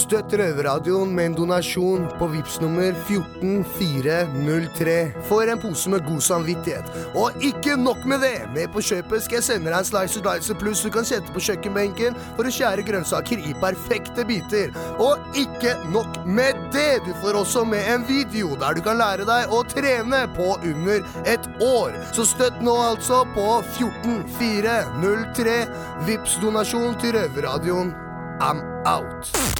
Støtt Røverradioen med en donasjon på VIPS nummer 14403 for en pose med god samvittighet. Og ikke nok med det! Med på kjøpet skal jeg sende deg en Slicer Dicer Pluss du kan sette på kjøkkenbenken for å skjære grønnsaker i perfekte biter. Og ikke nok med det! Du får også med en video der du kan lære deg å trene på under et år. Så støtt nå altså på 14403. VIPS donasjon til Røverradioen. I'm out.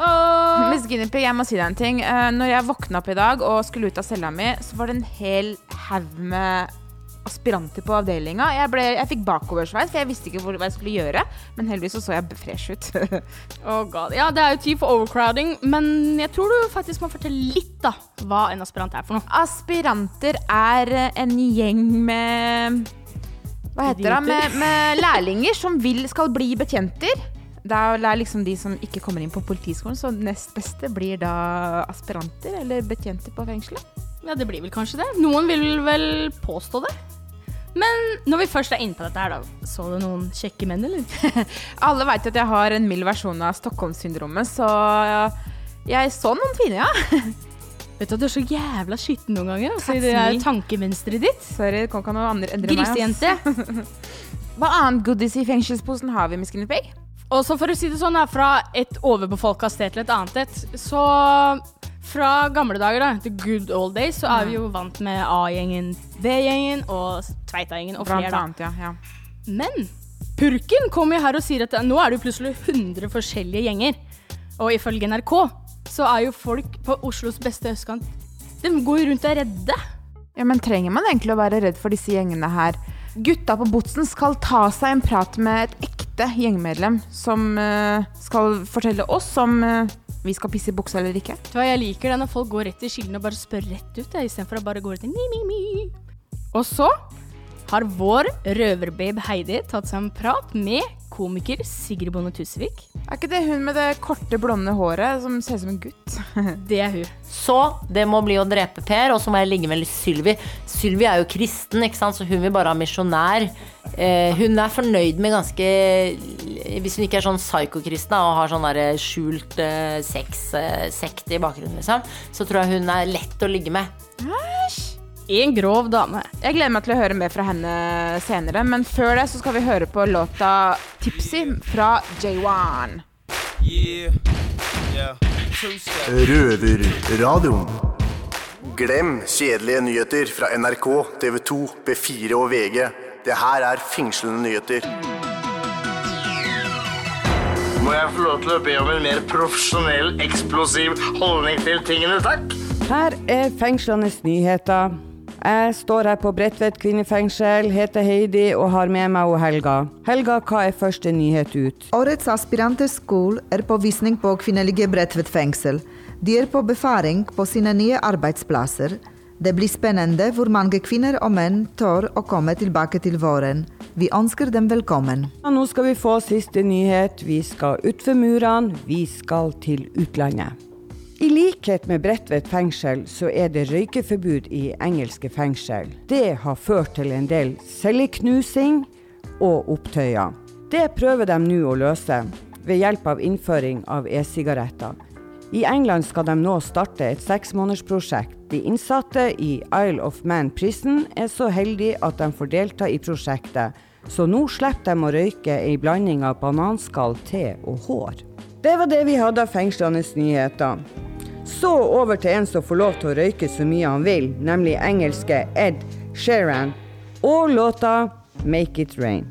Og Miss Guinevere, jeg må si deg en ting. Eh, Når jeg våkna opp i dag og skulle ut av cella mi, så var det en hel haug med aspiranter på avdelinga. Jeg, ble, jeg fikk bakoversveis, for jeg visste ikke hvor, hva jeg skulle gjøre. Men heldigvis så, så jeg fresh ut. oh god. Ja, det er jo tid for overcrowding, men jeg tror du faktisk må fortelle litt da, hva en aspirant er for noe. Aspiranter er eh, en gjeng med Hva heter det? Med, med lærlinger som vil, skal bli betjenter. Det er liksom de som ikke kommer inn på politiskolen, så nest beste blir da aspiranter eller betjenter på fengselet. Ja, det blir vel kanskje det. Noen vil vel påstå det. Men når vi først er inne på dette her, da. Så du noen kjekke menn, eller? Alle vet at jeg har en mild versjon av Stockholm-syndromet, så jeg så noen fine, ja. Vet du at du er så jævla skitten noen ganger? Altså, det er der tankemønsteret ditt. Sorry, det kan ikke noe andre endre meg. Grisejente. Hva annet goodies i fengselsposen har vi, Miss Guinevere? Og så for å si det sånn, fra et overbefolka sted til et annet et, så fra gamle dager, da, the good old days, så er vi jo vant med A-gjengen, B-gjengen og Tveita-gjengen og flere, Blant annet, ja. ja. Men Purken kommer jo her og sier at nå er det jo plutselig 100 forskjellige gjenger. Og ifølge NRK så er jo folk på Oslos beste østkant De går jo rundt og er redde. Ja, men trenger man egentlig å være redd for disse gjengene her? Gutta på Botsen skal ta seg en prat med et ekte gjengmedlem som eh, skal fortelle oss om eh, vi skal pisse i buksa eller ikke. Jeg liker det når folk går rett i kildene og bare spør rett ut, istedenfor å bare gå rett i mi, mi, mi. Og så har vår røverbabe Heidi tatt seg en prat med komiker Sigrid Bonde Tusvik. Er ikke det hun med det korte, blonde håret som ser ut som en gutt? Det er hun. Så det må bli å drepe Per, og så må jeg ligge med Sylvi. Sylvi er jo kristen, ikke sant? så hun vil bare ha misjonær. Eh, hun er fornøyd med ganske Hvis hun ikke er sånn psykokristen og har sånn der skjult eh, sexsekt i bakgrunnen, liksom, så tror jeg hun er lett å ligge med. En grov dame. Jeg gleder meg til å høre mer fra henne senere, men før det så skal vi høre på låta 'Tipsy' fra J1. Yeah, yeah. Røverradioen. Glem kjedelige nyheter fra NRK, TV 2, B4 og VG. Det her er fengslende nyheter. Må jeg få lov til å be om en mer profesjonell, eksplosiv holdning til tingene, takk? Her er fengslende nyheter. Jeg står her på Bredtvet kvinnefengsel, heter Heidi og har med meg og Helga. Helga, hva er første nyhet ut? Årets aspiranterskole er på visning på kvinnelige Bredtvet fengsel. De er på befaring på sine nye arbeidsplasser. Det blir spennende hvor mange kvinner og menn tør å komme tilbake til våren. Vi ønsker dem velkommen. Ja, nå skal vi få siste nyhet. Vi skal utfor murene, vi skal til utlandet. I likhet med Bredtvet fengsel, så er det røykeforbud i engelske fengsel. Det har ført til en del celleknusing og opptøyer. Det prøver de nå å løse ved hjelp av innføring av e-sigaretter. I England skal de nå starte et seksmånedersprosjekt. De innsatte i Isle of Man Prison er så heldige at de får delta i prosjektet, så nå slipper de å røyke ei blanding av bananskall, te og hår. Det var det vi hadde av fengslende nyheter. Så over til en som får lov til å røyke så mye han vil, nemlig engelske Ed Sheeran, og låta 'Make It Rain'.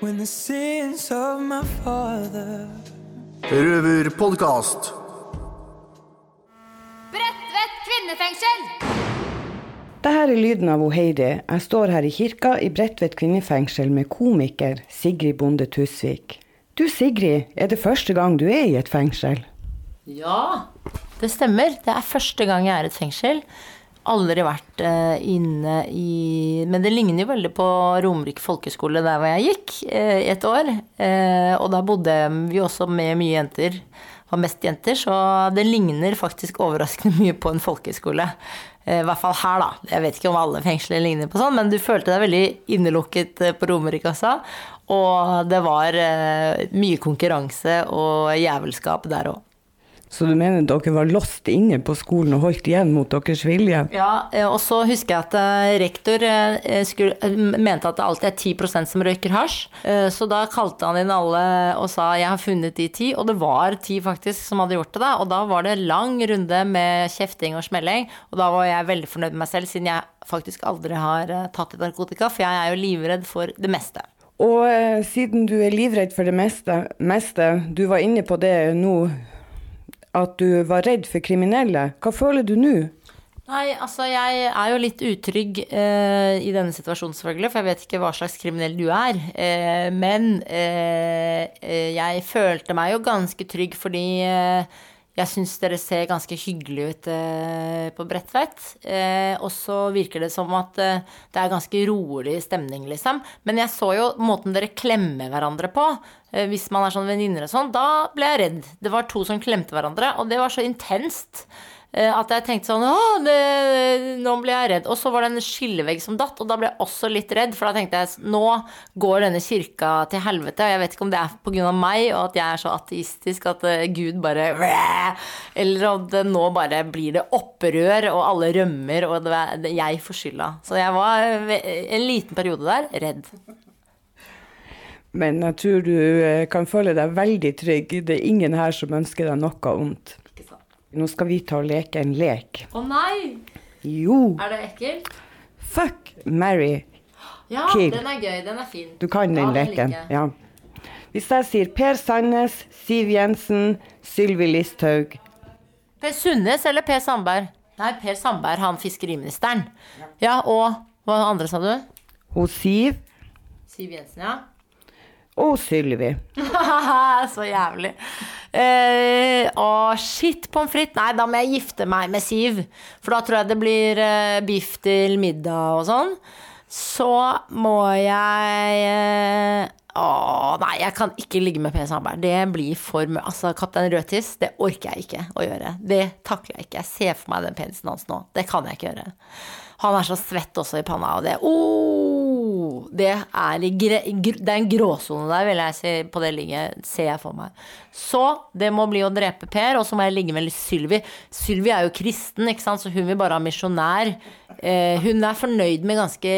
When the sins of my father Røverpodkast. Bredtvet kvinnefengsel! Dette er lyden av Heidi. Jeg står her i kirka i Bredtvet kvinnefengsel med komiker Sigrid Bonde Tusvik. Du Sigrid, er det første gang du er i et fengsel? Ja, det stemmer. Det er første gang jeg er i et fengsel. Aldri vært eh, inne i Men det ligner jo veldig på Romerike folkeskole der hvor jeg gikk eh, i et år. Eh, og da bodde vi også med mye jenter. Var mest jenter, så det ligner faktisk overraskende mye på en folkeskole. Eh, I hvert fall her, da. Jeg vet ikke om alle fengsler ligner på sånn, men du følte deg veldig innelukket eh, på Romerike også. Og det var mye konkurranse og jævelskap der òg. Så du mener dere var låst inne på skolen og holdt igjen mot deres vilje? Ja, eh, og så husker jeg at eh, rektor eh, skulle, mente at det alltid er 10 som røyker hasj. Så da kalte han inn alle og sa 'jeg har funnet de ti', og det var ti faktisk som hadde gjort det. da, Og da var det lang runde med kjefting og smelling, og da var jeg veldig fornøyd med meg selv, siden jeg faktisk aldri har tatt i narkotika, for jeg er jo livredd for det meste. Og siden du er livredd for det meste, meste, du var inne på det nå, at du var redd for kriminelle. Hva føler du nå? Nei, altså jeg er jo litt utrygg eh, i denne situasjonen selvfølgelig, for jeg vet ikke hva slags kriminell du er. Eh, men eh, eh, jeg følte meg jo ganske trygg fordi eh, jeg syns dere ser ganske hyggelig ut eh, på Bredtveit. Eh, og så virker det som at eh, det er ganske rolig stemning, liksom. Men jeg så jo måten dere klemmer hverandre på. Eh, hvis man er sånn venninner og sånn, da ble jeg redd. Det var to som klemte hverandre, og det var så intenst. Eh, At jeg tenkte sånn Å, det, nå ble jeg redd. Og så var det en skillevegg som datt, og da ble jeg også litt redd. For da tenkte jeg nå går denne kirka til helvete. Og jeg vet ikke om det er pga. meg, og at jeg er så ateistisk at eh, Gud bare Eller at nå bare blir det opprør, og alle rømmer, og det jeg får skylda. Så jeg var eh, en liten periode der redd. Men jeg tror du kan føle deg veldig trygg. Det er ingen her som ønsker deg noe vondt. Nå skal vi ta og leke en lek. Å nei! Jo, Er det ekkelt? fuck Mary. Ja, Kill. den er gøy. Den er fin. Du kan den Ja, leken. liker. Ja. Hvis jeg sier Per Sandnes, Siv Jensen, Sylvi Listhaug Per Sundnes eller Per Sandberg? Nei, Per Sandberg, han fiskeriministeren. Ja, og hva andre sa du? Hun Siv Siv Jensen, ja. Og Sylvi. Så jævlig. Eh, å, shit, pommes frites. Nei, da må jeg gifte meg med Siv. For da tror jeg det blir eh, biff til middag og sånn. Så må jeg eh, Å, nei, jeg kan ikke ligge med Per Sandberg. Det blir for mye. Altså, Kaptein Rødtiss, det orker jeg ikke å gjøre. Det takler jeg ikke. Jeg ser for meg den penisen hans nå. Det kan jeg ikke gjøre. Han er så svett også i panna, og det oh, det, er gre, det er en gråsone der, vil jeg si, på det ligget, ser jeg for meg. Så det må bli å drepe Per, og så må jeg ligge med Sylvi. Sylvi er jo kristen, ikke sant, så hun vil bare ha misjonær. Eh, hun er fornøyd med ganske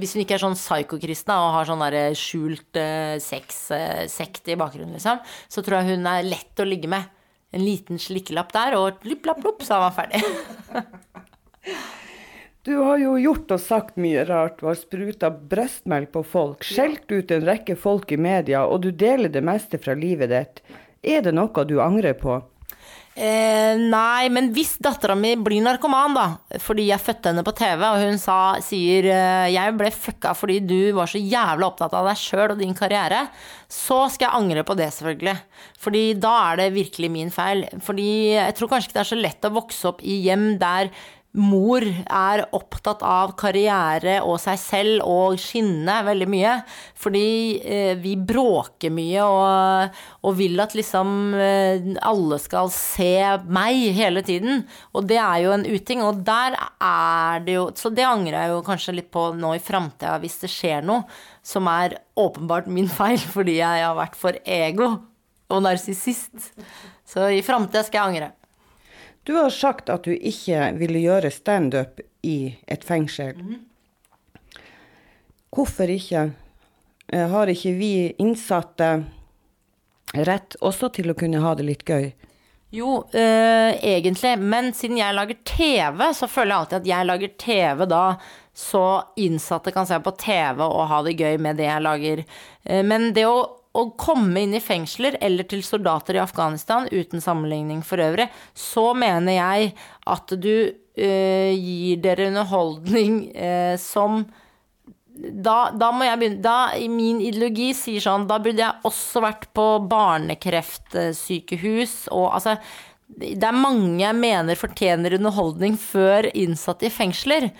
Hvis hun ikke er sånn psykokristen og har sånn der skjult eh, sexsekt i bakgrunnen, liksom, så tror jeg hun er lett å ligge med. En liten slikkelapp der, og lipp, lapp, lopp, så er man ferdig. Du har jo gjort og sagt mye rart. Du har spruta brystmelk på folk, skjelt ut en rekke folk i media, og du deler det meste fra livet ditt. Er det noe du angrer på? Eh, nei, men hvis dattera mi blir narkoman, da, fordi jeg fødte henne på TV, og hun sa, sier eh, jeg ble fucka fordi du var så jævla opptatt av deg sjøl og din karriere, så skal jeg angre på det, selvfølgelig. Fordi da er det virkelig min feil. Fordi jeg tror kanskje ikke det er så lett å vokse opp i hjem der mor er opptatt av karriere og seg selv og skinne veldig mye. Fordi eh, vi bråker mye og, og vil at liksom eh, alle skal se meg hele tiden. Og det er jo en uting. Og der er det jo Så det angrer jeg jo kanskje litt på nå i framtida, hvis det skjer noe som er åpenbart min feil fordi jeg har vært for ego og narsissist. Så i framtida skal jeg angre. Du har sagt at du ikke ville gjøre standup i et fengsel. Hvorfor ikke? Eh, Har ikke vi innsatte rett også til å kunne ha det litt gøy? Jo, øh, egentlig. Men siden jeg lager TV, så føler jeg alltid at jeg lager TV da så innsatte kan se på TV og ha det gøy med det jeg lager. Eh, men det å, å komme inn i fengsler eller til soldater i Afghanistan, uten sammenligning for øvrig, så mener jeg at du eh, gir dere underholdning eh, som da, da må jeg begynne Da, min ideologi sier sånn Da burde jeg også vært på barnekreftsykehus og altså Det er mange jeg mener fortjener underholdning før innsatte i fengsler.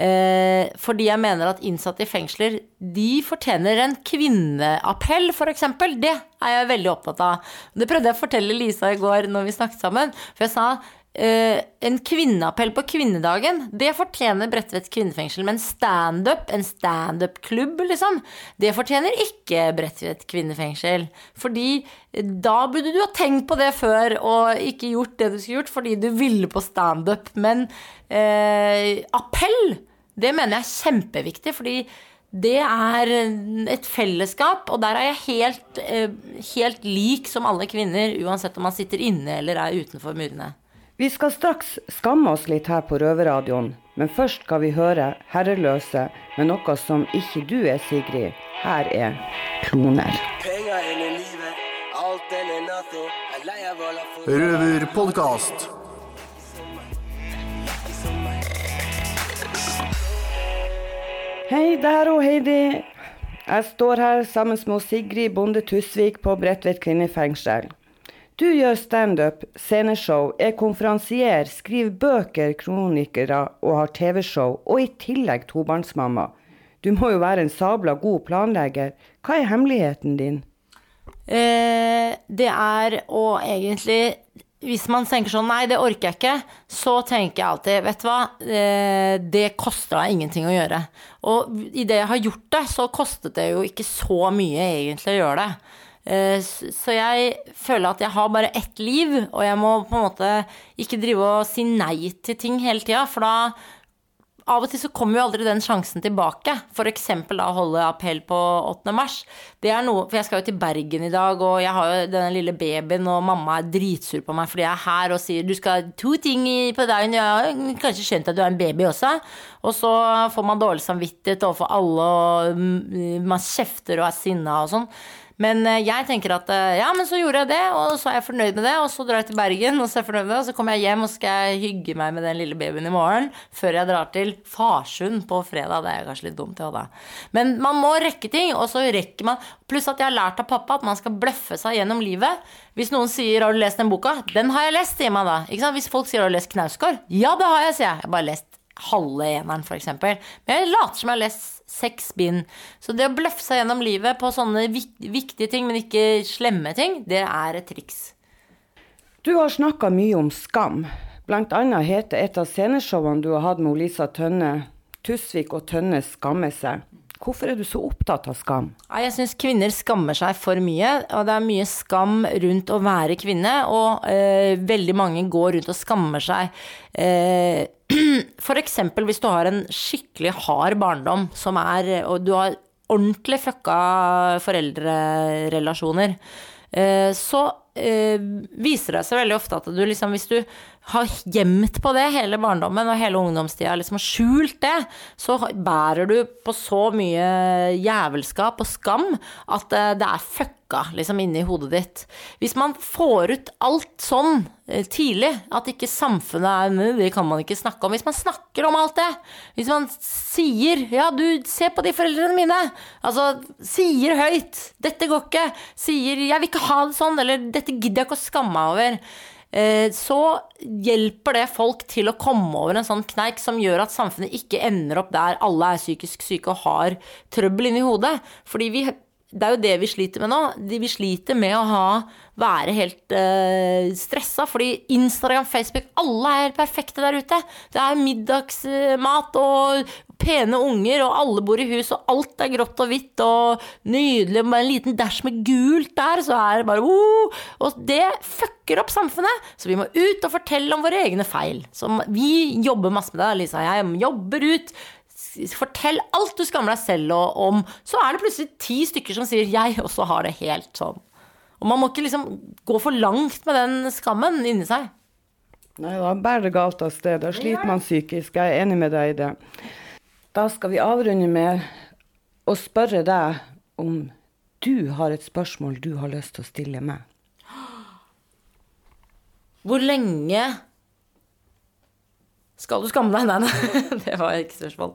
Eh, fordi jeg mener at innsatte i fengsler de fortjener en kvinneappell, f.eks. Det er jeg veldig opptatt av. Det prøvde jeg å fortelle Lisa i går når vi snakket sammen. For jeg sa eh, en kvinneappell på kvinnedagen, det fortjener Bredtvet kvinnefengsel. Men standup, en standup-klubb, liksom, det fortjener ikke Bredtvet kvinnefengsel. Fordi da burde du ha tenkt på det før og ikke gjort det du skulle gjort fordi du ville på standup. Men eh, appell, det mener jeg er kjempeviktig, fordi det er et fellesskap, og der er jeg helt, eh, helt lik som alle kvinner, uansett om man sitter inne eller er utenfor murene. Vi skal straks skamme oss litt her på Røverradioen, men først skal vi høre Herreløse med noe som ikke du er, Sigrid. Her er Kloner. Penger Hei, der og Heidi. Jeg står her sammen med Sigrid Bonde Tusvik på Bredtvet kvinnefengsel. Du gjør standup, sceneshow, er konferansier, skriver bøker, kronikere og har TV-show, og i tillegg tobarnsmamma. Du må jo være en sabla god planlegger. Hva er hemmeligheten din? Eh, det er å egentlig Hvis man tenker sånn Nei, det orker jeg ikke. Så tenker jeg alltid Vet du hva, eh, det koster deg ingenting å gjøre. Og idet jeg har gjort det, så kostet det jo ikke så mye egentlig å gjøre det. Eh, Så jeg føler at jeg har bare ett liv, og jeg må på en måte ikke drive og si nei til ting hele tida, for da av og til så kommer jo aldri den sjansen tilbake. Eksempel da holde appell på 8. mars. Det er noe, for jeg skal jo til Bergen i dag, og jeg har jo denne lille babyen, og mamma er dritsur på meg fordi jeg er her og sier du skal ha to ting på dagen. Jeg har kanskje skjønt at du er en baby også. Og så får man dårlig samvittighet overfor alle, og mm, man kjefter og er sinna og sånn. Men eh, jeg tenker at eh, ja, men så gjorde jeg det, og så er jeg fornøyd med det. Og så drar jeg til Bergen, og så er jeg fornøyd med det, og så kommer jeg hjem og skal hygge meg med den lille babyen i morgen. Før jeg drar til Farsund på fredag. Det er kanskje litt dumt, ja da. Men man må rekke ting, og så rekker man Pluss at jeg har lært av pappa at man skal bløffe seg gjennom livet. Hvis noen sier 'har du lest den boka'? Den har jeg lest, sier man da. Ikke sant? Hvis folk sier 'har du lest Knausgård'? Ja, det har jeg, sier jeg. Jeg har bare lest halve eneren, f.eks. Men jeg later som jeg har lest seks bind. Så det å bløffe seg gjennom livet på sånne viktige ting, men ikke slemme ting, det er et triks. Du har snakka mye om skam. Blant annet heter et av sceneshowene du har hatt med Lisa Tønne, 'Tusvik og Tønne skammer seg'. Hvorfor er du så opptatt av skam? Jeg syns kvinner skammer seg for mye, og det er mye skam rundt å være kvinne. Og eh, veldig mange går rundt og skammer seg. Eh, eksempel hvis du har en skikkelig hard barndom, som er Og du har ordentlig fucka foreldrerelasjoner. Eh, så eh, viser det seg veldig ofte at du liksom Hvis du har gjemt på det hele barndommen og hele ungdomstida, liksom har skjult det, så bærer du på så mye jævelskap og skam at eh, det er fucka liksom inni hodet ditt. Hvis man får ut alt sånn eh, tidlig, at ikke samfunnet er «Nei, Det kan man ikke snakke om. Hvis man snakker om alt det, hvis man sier 'ja, du, se på de foreldrene mine', altså sier høyt 'dette går ikke', sier 'jeg vil ikke ha det sånn', eller 'dette gidder jeg ikke å skamme meg over', eh, så hjelper det folk til å komme over en sånn kneik som gjør at samfunnet ikke ender opp der alle er psykisk syke og har trøbbel inni hodet. Fordi vi det er jo det vi sliter med nå. Vi sliter med å ha, være helt uh, stressa. Fordi Instagram, Facebook, alle er helt perfekte der ute. Det er middagsmat og pene unger, og alle bor i hus, og alt er grått og hvitt og nydelig. Med en liten dash med gult der, så er det bare uh, Og det fucker opp samfunnet. Så vi må ut og fortelle om våre egne feil. Så vi jobber masse med det, Lisa og jeg. Jobber ut. Fortell alt du skammer deg selv om. Så er det plutselig ti stykker som sier 'jeg også har det helt sånn'. Og man må ikke liksom gå for langt med den skammen inni seg. Nei, da bærer det galt av sted. Da sliter man psykisk. Jeg er enig med deg i det. Da skal vi avrunde med å spørre deg om du har et spørsmål du har lyst til å stille meg. Hvor lenge skal du skamme deg? Nei, nei, det var ikke spørsmål.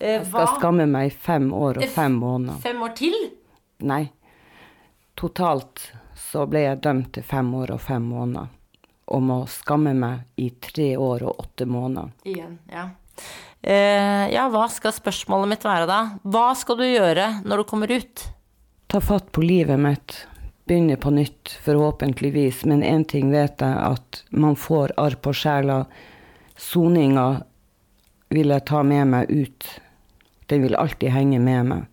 Eh, Jeg skal skamme meg i fem år og fem måneder. Fem år til? Nei. Totalt så ble jeg dømt til fem år og fem måneder. Og må skamme meg i tre år og åtte måneder. Igjen, ja. Eh, ja, hva skal spørsmålet mitt være da? Hva skal du gjøre når du kommer ut? Ta fatt på livet mitt. Begynne på nytt, forhåpentligvis. Men én ting vet jeg, at man får arr på sjela. Soninga vil jeg ta med meg ut. Den vil alltid henge med meg.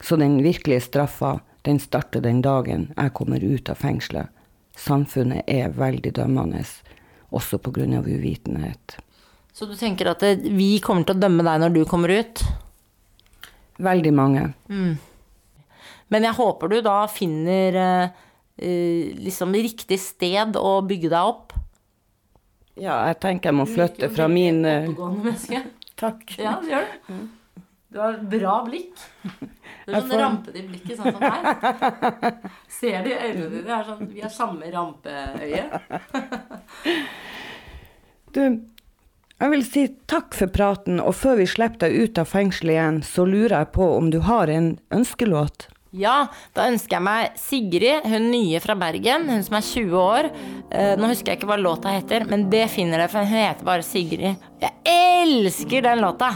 Så den virkelige straffa, den starter den dagen jeg kommer ut av fengselet. Samfunnet er veldig dømmende, også pga. uvitenhet. Så du tenker at vi kommer til å dømme deg når du kommer ut? Veldig mange. Men jeg håper du da finner eh, eh, liksom riktig sted å bygge deg opp. Ja, jeg tenker jeg må flytte fra min menneske. Takk. Ja, det gjør du. Du har bra blikk. Du er sånn får- rampete i blikket, sånn som meg. Ser du i øynene dine? Er sånn, vi har samme rampeøye. Du, jeg vil si takk for praten, og før vi slipper deg ut av fengselet igjen, så lurer jeg på om du har en ønskelåt? Ja, da ønsker jeg meg Sigrid, hun nye fra Bergen, hun som er 20 år. Eh, nå husker jeg ikke hva låta heter, men det finner dere, for hun heter bare Sigrid. Jeg elsker den låta!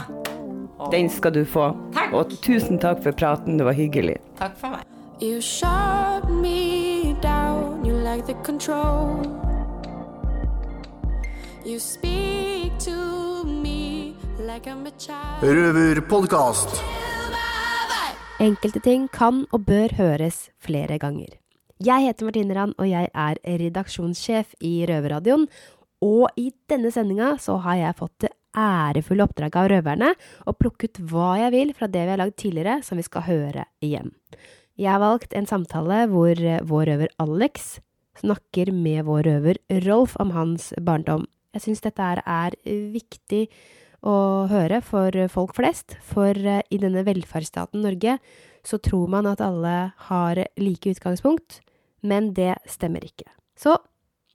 Den skal du få. Takk. Og tusen takk for praten, det var hyggelig. Takk for meg. You shot me down, you like the control. You speak to me like I'm a child. Røverpodkast. Enkelte ting kan og bør høres flere ganger. Jeg heter Martine Rand, og jeg er redaksjonssjef i Røverradioen. Og i denne sendinga så har jeg fått det ærefulle oppdraget av røverne å plukke ut hva jeg vil fra det vi har lagd tidligere, som vi skal høre igjen. Jeg har valgt en samtale hvor vår røver Alex snakker med vår røver Rolf om hans barndom. Jeg syns dette er viktig å høre for folk flest, for eh, i denne velferdsstaten Norge så tror man at alle har like utgangspunkt, men det stemmer ikke. Så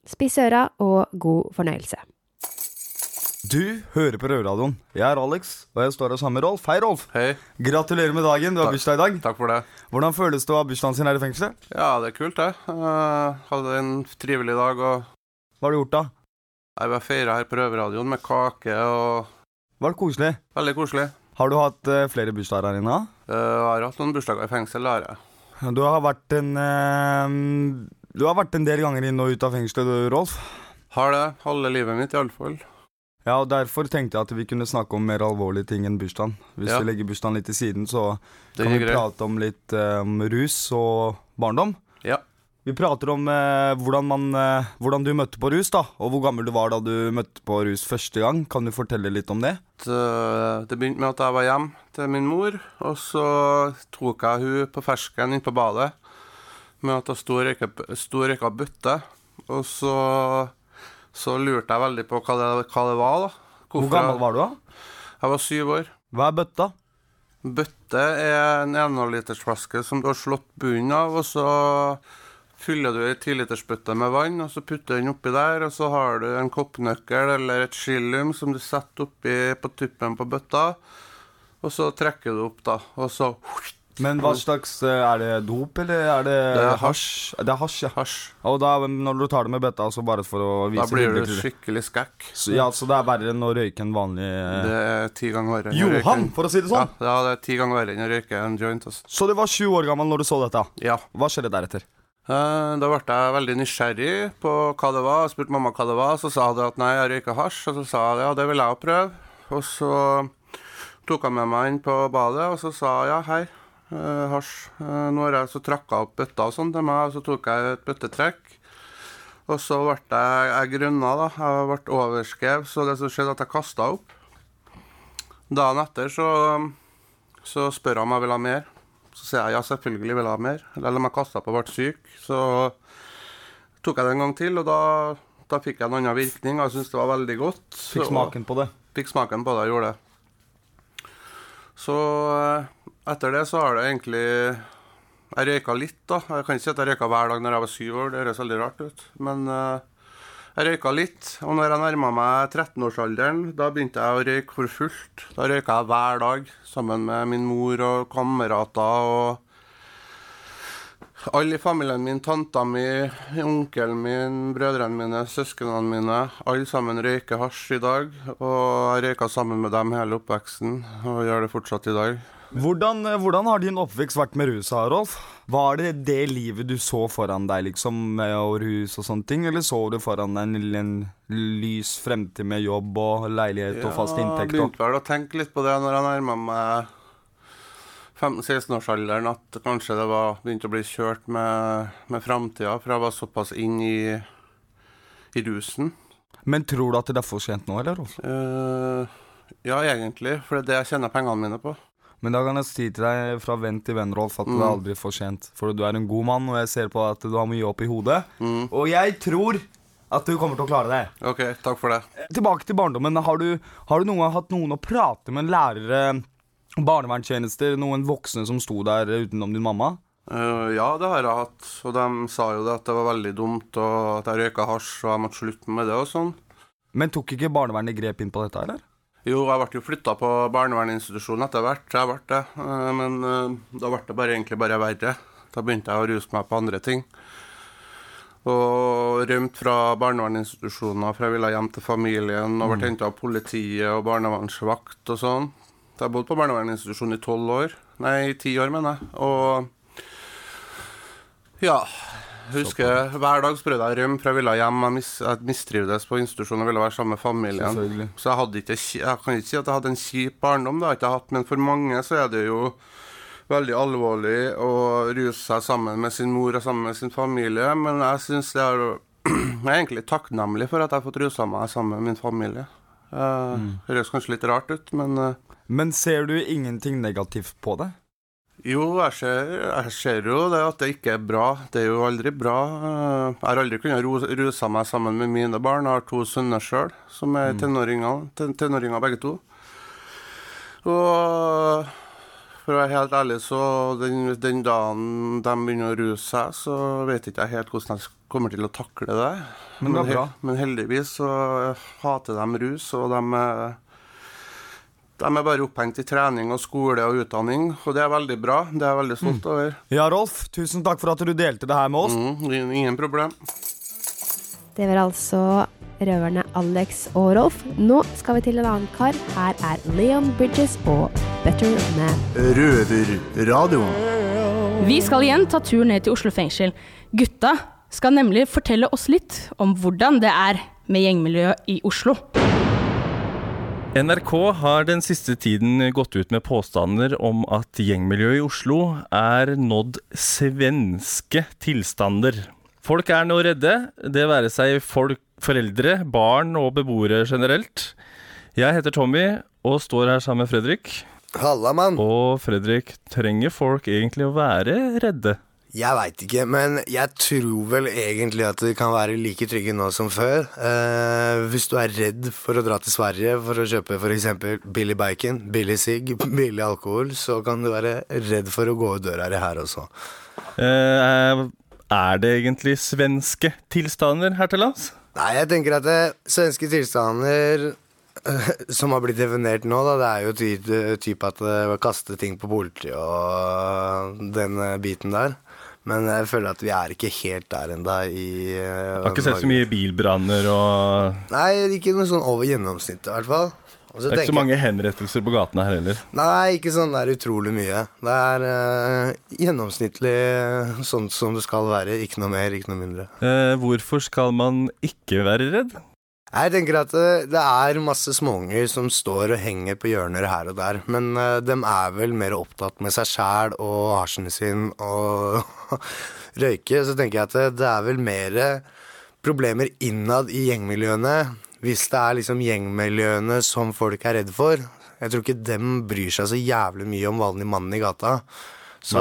spiss øra og god fornøyelse. Du hører på Røverradioen. Jeg er Alex, og jeg står her sammen med Rolf. Hei, Rolf. Hei. Gratulerer med dagen. Du har bursdag i dag. Takk for det. Hvordan føles det å ha bursdagen sin her i fengselet? Ja, det er kult, det. Uh, hadde en trivelig dag og Hva har du gjort, da? Jeg var feira her på Røverradioen med kake og Var det koselig? Veldig koselig. Har du hatt uh, flere bursdager her inne? Uh, har hatt noen bursdager i fengsel, det har jeg. Du har vært en uh, Du har vært en del ganger inn og ut av fengselet, du, Rolf. Har det. Halve livet mitt, iallfall. Ja, og Derfor tenkte jeg at vi kunne snakke om mer alvorlige ting enn bursdagen. Hvis Ja. vi legger bursdagen litt til siden, så Det kan vi greit. prate om litt eh, rus og barndom. Ja. Vi prater om eh, hvordan, man, eh, hvordan du møtte på rus, da, og hvor gammel du var da du møtte på rus første gang. Kan du fortelle litt om det? Det begynte med at jeg var hjemme til min mor, og så tok jeg hun på fersken inn på badet med at hun sto og røyka- bøtte. Og så, så lurte jeg veldig på hva det, hva det var, da. Hvor gammel var du da? Jeg var syv år. Hva er bøtta? Bøtte er en 1,5-litersflaske som du har slått bunnen av, og så fyller du ei 10-litersbøtte med vann, og så putter du den oppi der, og så har du en koppnøkkel eller et skillium som du setter oppi på tuppen på bøtta, og så trekker du opp, da, og så Men hva slags eh, Er det dop, eller er det Det er hasj? Det er hasj, ja. hasj. Og da, når du tar det med bøtta, så bare for å vise Da blir du skikkelig skækk. Så, ja, så det er verre enn å røyke en vanlig eh, Det er ti ganger verre. Johan, for å si det sånn. Ja, ja, det er ti ganger verre enn å røyke en joint. Altså. Så du var sju år gammel når du så dette? Ja. Hva skjedde deretter? Eh, Da ble jeg veldig nysgjerrig på hva det var. og spurte mamma hva det var, så sa hun at nei, jeg røyker hasj. Og så sa jeg ja, det vil jeg òg prøve. Og så tok hun med meg inn på badet, og så sa hun ja, hei, eh, hasj. Eh, nå har jeg så trakka opp bøtta og sånn til meg, og så tok jeg et bøttetrekk. Og så ble jeg, jeg grønna, da. Jeg ble overskrevet, så det som skjedde, at jeg kasta opp. Dagen etter så, så spør hun om jeg vil ha mer. Så sier jeg ja, selvfølgelig vil jeg ha mer. Eller om jeg kasta opp og ble syk, så tok jeg det en gang til, og da, da fikk jeg en annen virkning. Jeg syntes det var veldig godt. Fikk smaken på det? Fikk smaken på det, jeg gjorde det. Så eh, etter det så har det egentlig Jeg røyka litt, da. Jeg kan ikke si at jeg røyka hver dag når jeg var syv år, det høres veldig rart ut. Men eh, Jeg røyka litt, og når jeg nærma meg 13-årsalderen, da begynte jeg å røyke for fullt. Da røyka jeg hver dag sammen med min mor og kamerater og alle i familien min, tanta mi, onkelen min, brødrene mine, søsknene mine. Alle sammen røyker hasj i dag, og jeg røyka sammen med dem hele oppveksten, og gjør det fortsatt i dag. Hvordan, eh, hvordan har din oppvekst vært med rus, Rolf? Var det det livet du så foran deg, liksom, med å og sånne ting? Eller så du foran deg en, lys fremtid med jobb og leilighet og fast inntekt? inntekt? jeg begynte vel å tenke litt på det når jeg nærma meg 15-16-årsalderen, at kanskje det var begynte å bli kjørt med, med framtida, for jeg var såpass inn i, i rusen. Men tror du at det er for sent nå, eller? Eh, ja, egentlig, for det er det jeg tjener pengene mine på. Men da kan jeg si til deg fra venn til venn, Rolf, at det Mm. er aldri for sent. For du er en god mann, og jeg ser på at du har mye opp i hodet. Og jeg tror at du kommer til å klare det. Ok, takk for det. Tilbake til barndommen. Har du, har du noen gang hatt noen å prate med? Lærere, barnevernstjenester, noen voksne som sto der utenom din mamma? Uh, ja, det har jeg hatt. Og de sa jo det at det var veldig dumt, og at jeg røyka hasj, og jeg måtte slutte med det og sånn. Men tok ikke barnevernet grep inn på dette, eller? Jo, jeg ble jo flytta på barnevernsinstitusjon etter hvert. Jeg ble det. Eh, Men eh, da ble det bare, egentlig bare verre. Da begynte jeg å ruse meg på andre ting. Og rømte fra barnevernsinstitusjoner, for jeg ville hjem til familien. Og ble henta av politiet og barnevernsvakt og sånn. Så jeg bodde på barnevernsinstitusjon i tolv år. Nei, ti år, mener jeg. Og ja. Husker Hver dag prøvde jeg å rømme, for jeg ville hjem. Jeg, mis, jeg mistrivdes på institusjonen og ville være sammen med familien. Så jeg, ikke, jeg kan ikke si at jeg hadde en kjip barndom, det har jeg ikke hatt, men for mange så er det jo veldig alvorlig å ruse seg sammen med sin mor og sammen med sin familie. Men jeg syns det er Jeg er egentlig takknemlig for at jeg har fått rusa meg sammen med min familie. Det høres kanskje litt rart ut, men eh, Men ser du ingenting negativt på det? Jo, jeg ser, jeg ser jo det at det ikke er bra. Det er jo aldri bra. Jeg har aldri kunnet ruse meg sammen med mine barn. Jeg har to sønner sjøl, som er tenåringer, ten tenåringer begge to. Og for å være helt ærlig, så den, den dagen de begynner å ruse seg, så vet ikke jeg helt hvordan jeg kommer til å takle det. Men det. Men heldigvis så hater de rus, og de de er bare opphengt i trening og skole og utdanning, og det er veldig bra. Det er jeg veldig stolt over. Ja, Rolf, tusen takk for at du delte det her med oss. Mm, ingen problem. Det var altså røverne Alex og Rolf. Nå skal vi til en annen kar. Her er Leon Bridges og Better Man. Røverradioen. Vi skal igjen ta turen ned til Oslo fengsel. Gutta skal nemlig fortelle oss litt om hvordan det er med gjengmiljøet i Oslo. NRK har den siste tiden gått ut med påstander om at gjengmiljøet i Oslo er nådd svenske tilstander. Folk er nå redde, det være seg folk, foreldre, barn og beboere generelt. Jeg heter Tommy og står her sammen med Fredrik. Halla, mann. Og Fredrik, trenger folk egentlig å være redde? Jeg veit ikke, men jeg tror vel egentlig at de kan være like trygge nå som før. Eh, hvis du er redd for å dra til Sverige for å kjøpe f.eks. billig bacon, billig sigg, billig alkohol, så kan du være redd for å gå ut døra her også. Eh, er det egentlig svenske tilstander her til lands? Nei, jeg tenker at det, svenske tilstander eh, som har blitt definert nå, da, det er jo ty type at det kaster ting på politiet og den eh, biten der. Men jeg føler at vi er ikke helt der ennå i eh, Har ikke sett så mye bilbranner og Nei, ikke noe sånn over gjennomsnittet i hvert fall. Det er ikke så mange henrettelser på gatene her heller. Nei, ikke sånn der utrolig mye. Det er uh, gjennomsnittlig sånn som det skal være. Ikke noe mer, ikke noe mindre. Eh, hvorfor skal man ikke være redd? Jeg tenker at det, det er masse småunger som står og henger på hjørner her og der, men uh, de er vel mer opptatt med seg sjæl og hasjen sin og røyke. Så tenker jeg at det, det er vel mer problemer innad i gjengmiljøene hvis det er liksom gjengmiljøene som folk er redd for. Jeg tror ikke dem bryr seg så jævlig mye om vanlig mann i gata. Så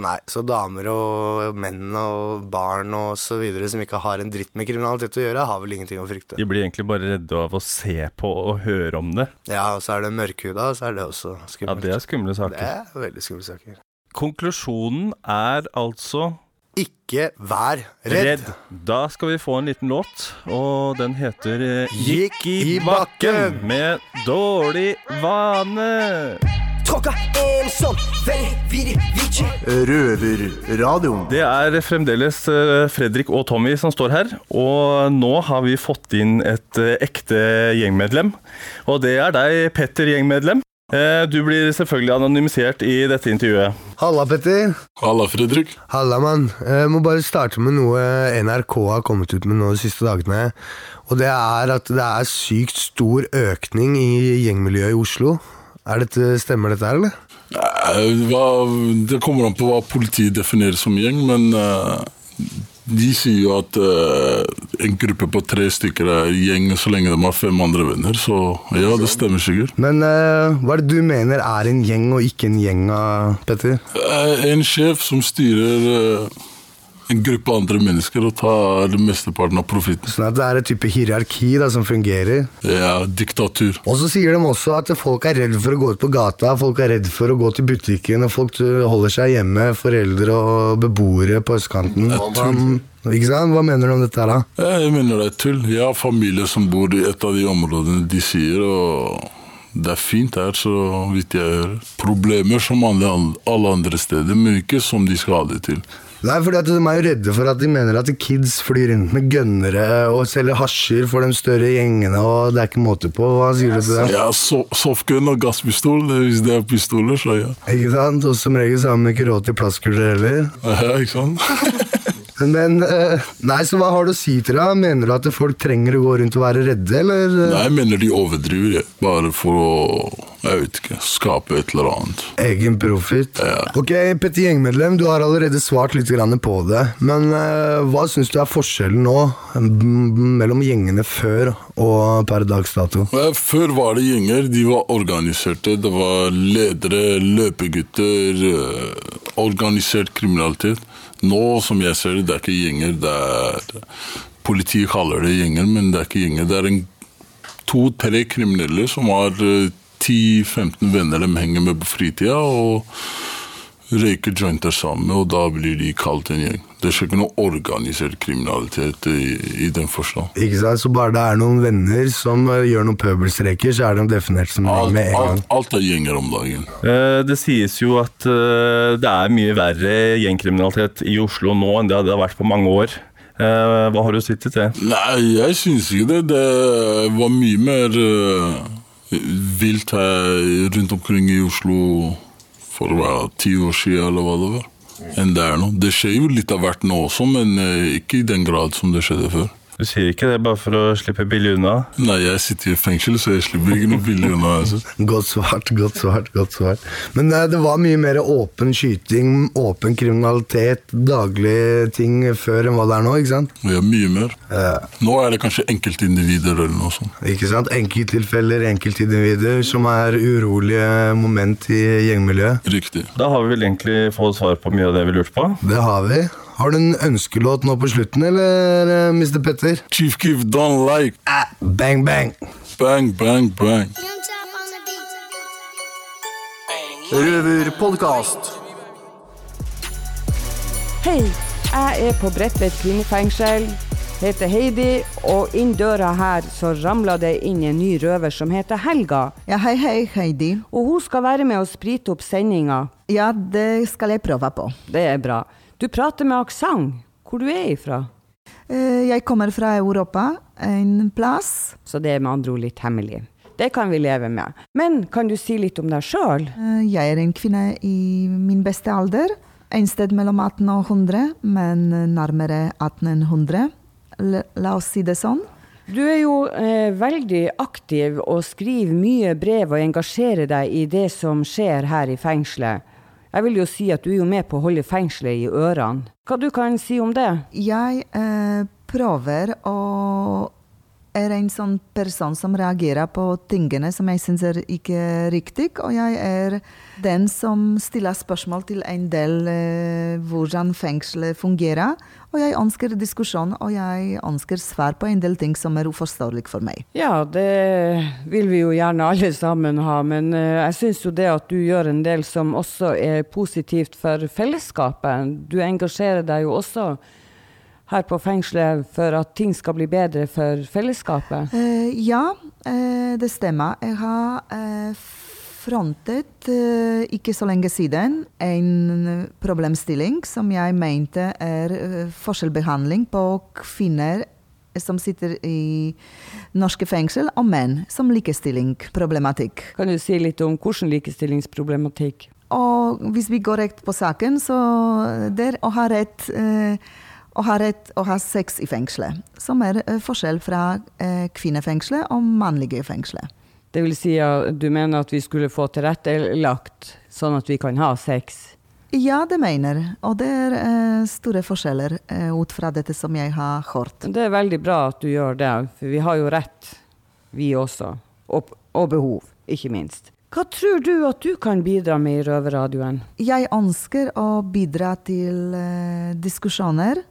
nei, så damer og menn og barn og så videre som ikke har en dritt med kriminalitet å gjøre, har vel ingenting å frykte. De blir egentlig bare redde av å se på og høre om det. Ja, og så er det mørkhuda, så er det også skummelt. Ja, det er skumle saker. Det er veldig skumle saker. Konklusjonen er altså Ikke vær redd. Da skal vi få en liten låt, og den heter eh, Gikk i bakken. med Dårlig vane. Tråkka. Røverradioen. Det er fremdeles eh, Fredrik og Tommy som står her. Og nå har vi fått inn et eh, ekte gjengmedlem. Og det er deg, Petter gjengmedlem. Eh, Du blir selvfølgelig anonymisert i dette intervjuet. Halla, Petter. Halla, Fredrik. Halla, mann. Jeg må bare starte med noe NRK har kommet ut med nå de siste dagene. Og det er at det er sykt stor økning i gjengmiljøet i Oslo. Dette, stemmer dette her, eller? Hva- Det kommer an på hva politiet definerer som gjeng, men eh, de sier jo at eh, en gruppe på tre stykker er gjeng så lenge de har fem andre venner, så ja, det stemmer sikkert. Men eh, hva er det du mener er en gjeng og ikke en gjeng, Petter? En sjef som styrer en gruppe andre mennesker og tar mesteparten av profitten. Sånn at det er et type hierarki da, som fungerer. Ja, diktatur. Og så sier de også at folk er redd for å gå ut på gata, folk er redd for å gå til butikken, og folk holder seg hjemme, foreldre og beboere på østkanten. Ikke sant? Hva mener du om dette her, da? Eh, Jeg mener det er tull. Jeg har familie som bor i et av de områdene de sier, og det er fint her, så vidt jeg hører. Problemer som alle andre steder, men ikke som de skal ha det til. Nei, fordi at De er jo redde for at de mener at kids flyr rundt med gønnere og selger hasjer for de større gjengene, og det er ikke måte på. Hva sier du til det? Ja, so softgun og gasspistol, hvis det er pistoler, så ja. Ikke sant? Og som regel så har de ikke råd til plastkuler heller. Ja, ikke sant? Men eh, Nei, så hva har du å si til det? Mener du at folk trenger å gå rundt og være redde, eller? Nei, jeg mener de overdriver, bare for å jeg vet ikke, skape et eller annet. Egen profit. Ja. Ok, Petter Gjengmedlem, du har allerede svart litt på det. Men uh, hva syns du er forskjellen nå mellom gjengene før og per dags dato? Før var det gjenger, de var organiserte. Det var ledere, løpegutter, eh, organisert kriminalitet. Nå, som jeg ser det, det er ikke gjenger. det er... Politiet kaller det gjenger, men det er ikke gjenger. Det er en to-tre kriminelle som har eh, 10-15 venner de henger med på fritida, og røyker jointer sammen, og da blir de kalt en gjeng. Det er ikke noe organisert kriminalitet i, i den forstand. Ikke sant? Så bare det er noen venner som eh, gjør noen pøbelstreker, så er de definert som Alt, med en gang. alt, alt er gjenger om dagen. Eh, Det sies jo at eh, det er mye verre gjengkriminalitet i Oslo nå enn det det har vært på mange år. Eh, Hva har du sittet til det? Nei, jeg syns ikke det. Det var mye mer vilt her rundt omkring i Oslo for hva, ti år siden, eller hva det var, enn det er nå. Det skjer jo litt av hvert nå også, men eh, ikke i den grad som det skjedde før. Du sier ikke det bare for å slippe billig unna? Nei, jeg sitter i fengsel, så jeg slipper ikke noe billig unna. Altså. Godt svart, godt svart, godt svart. Men eh, det var mye mer åpen skyting, åpen kriminalitet, daglige ting før enn hva det er nå, ikke sant? Ja, mye mer. Nå er det kanskje enkeltindivider eller noe sånt. Ikke sant? Enkelttilfeller, enkeltindivider som er urolige moment i gjengmiljøet. Riktig. Da har vi vel egentlig fått svar på mye av det vi lurte på. Det har vi. Har du en ønskelåt nå på slutten, eller, eh, Mr. Petter? Chief Keef don't like. Bang, bang. Bang, bang, bang. Røverpodkast. Hei, jeg er på Bredtvet kvinnefengsel, heter Heidi, og inn døra her så ramla det inn en ny røver som heter Helga. Ja, hei, hei, Heidi. Og hun skal være med å sprite opp sendinga. Ja, det skal jeg prøve på. Det er bra. Du prater med aksent. Hvor du er ifra? Eh, Jeg kommer fra Europa, en plass. Så det er med andre ord litt hemmelig. Det kan vi leve med. Men kan du si litt om deg sjøl? Eh, Jeg er en kvinne i min beste alder. En sted mellom 18 og 100, men nærmere 1800. La, la oss si det sånn. Du er jo eh, veldig aktiv og skriver mye brev og engasjerer deg i det som skjer her i fengselet. Jeg vil jo si at du er jo med på å holde fengselet i ørene. Hva du kan si om det? Jeg eh, prøver å er en sånn person som reagerer på tingene som jeg syns er ikke riktig, og jeg er den som stiller spørsmål til en del eh, hvordan fengselet fungerer. Og jeg ønsker diskusjon, og jeg ønsker svar på en del ting som er uforståelig for meg. Ja, det vil vi jo gjerne alle sammen ha, men eh, jeg syns jo det at du gjør en del som også er positivt for fellesskapet. Du engasjerer deg jo også her på fengselet for at ting skal bli bedre for fellesskapet? Uh, ja, uh, det stemmer. Jeg har uh, frontet ikke så lenge siden en problemstilling som jeg mente er forskjellbehandling på kvinner som sitter i norske fengsel, og menn som likestillingsproblematikk. Kan du si litt om hvordan likestillingsproblematikk? Og hvis vi går rett på saken, så det å ha rett eh, å ha rett å ha sex i fengselet, som er eh, forskjell fra eh, kvinnefengselet og mannlige fengselet. Det vil si at du mener at vi skulle få tilrettelagt sånn at vi kan ha sex? Ja, det mener og det er eh, store forskjeller ut fra dette som jeg har hørt. Det er veldig bra at du gjør det, for vi har jo rett, vi også. Og, og behov, ikke minst. Hva tror du at du kan bidra med i Røverradioen? Jeg ønsker å bidra til diskusjoner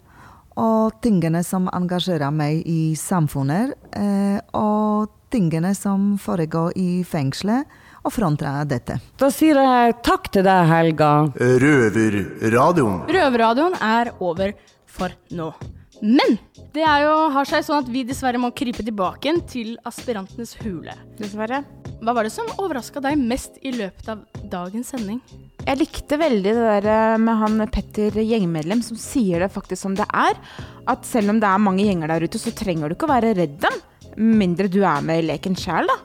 og tingene som engasjerer meg i samfunnet, eh, og tingene som foregår i fengselet, og fronter dette. Da sier jeg takk til deg, Helga. Røverradioen. Røverradioen er over for nå. Men det jo, har seg sånn at vi dessverre må krype tilbake til aspirantenes hule. Dessverre. Hva var det som overraska deg mest i løpet av dagens sending? Jeg likte veldig det der eh, med han Petter gjengmedlem som sier det faktisk som det er. At selv om det er mange gjenger der ute, så trenger du ikke å være redd dem. Mindre du er med i leken sjæl, da.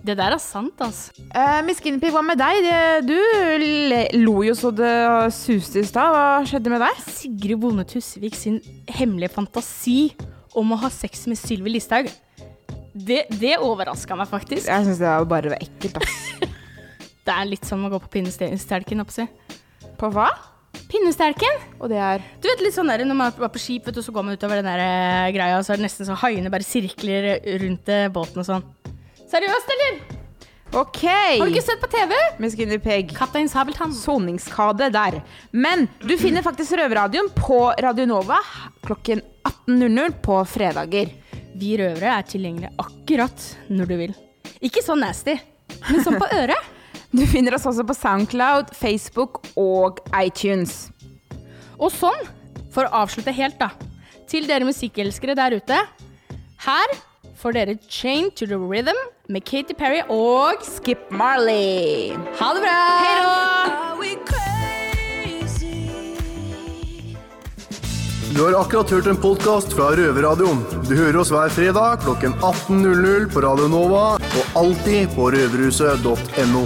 Det der er sant, altså. Uh, Miss Guinevere, hva med deg? Det, du lo jo så det suste i stad. Hva skjedde med deg? Sigrid Bonde Tusvik sin hemmelige fantasi om å ha sex med Sylvi Listhaug. Det, det overraska meg faktisk. Jeg syns det var bare ekkelt, ass. det er litt som å gå på pinnestelken, oppsi. På hva? Pinnestelken. Og det er Du vet litt sånn der, Når man er på skip, vet du, så går man utover den der eh, greia, og så er det nesten så haiene bare sirkler rundt eh, båten og sånn. Seriøst, eller? OK. Har du ikke sett på TV? Miss Guinea Pig. Kaptein Sabeltann. Soningskade der. Men du finner faktisk Røverradioen på Radio Nova klokken 18.00 på fredager. Vi røvere er tilgjengelige akkurat når du vil. Ikke så nasty, men sånn på øret. Du finner oss også på Soundcloud, Facebook og iTunes. Og sånn, for å avslutte helt, da. Til dere musikkelskere der ute. Her får dere Chain to the Rhythm med Katy Perry og Skip Marley. Ha det bra! Hei da! Du har akkurat hørt en podkast fra Røverradioen. Du hører oss hver fredag klokken 18.00 på Radio Nova og alltid på røverhuset.no.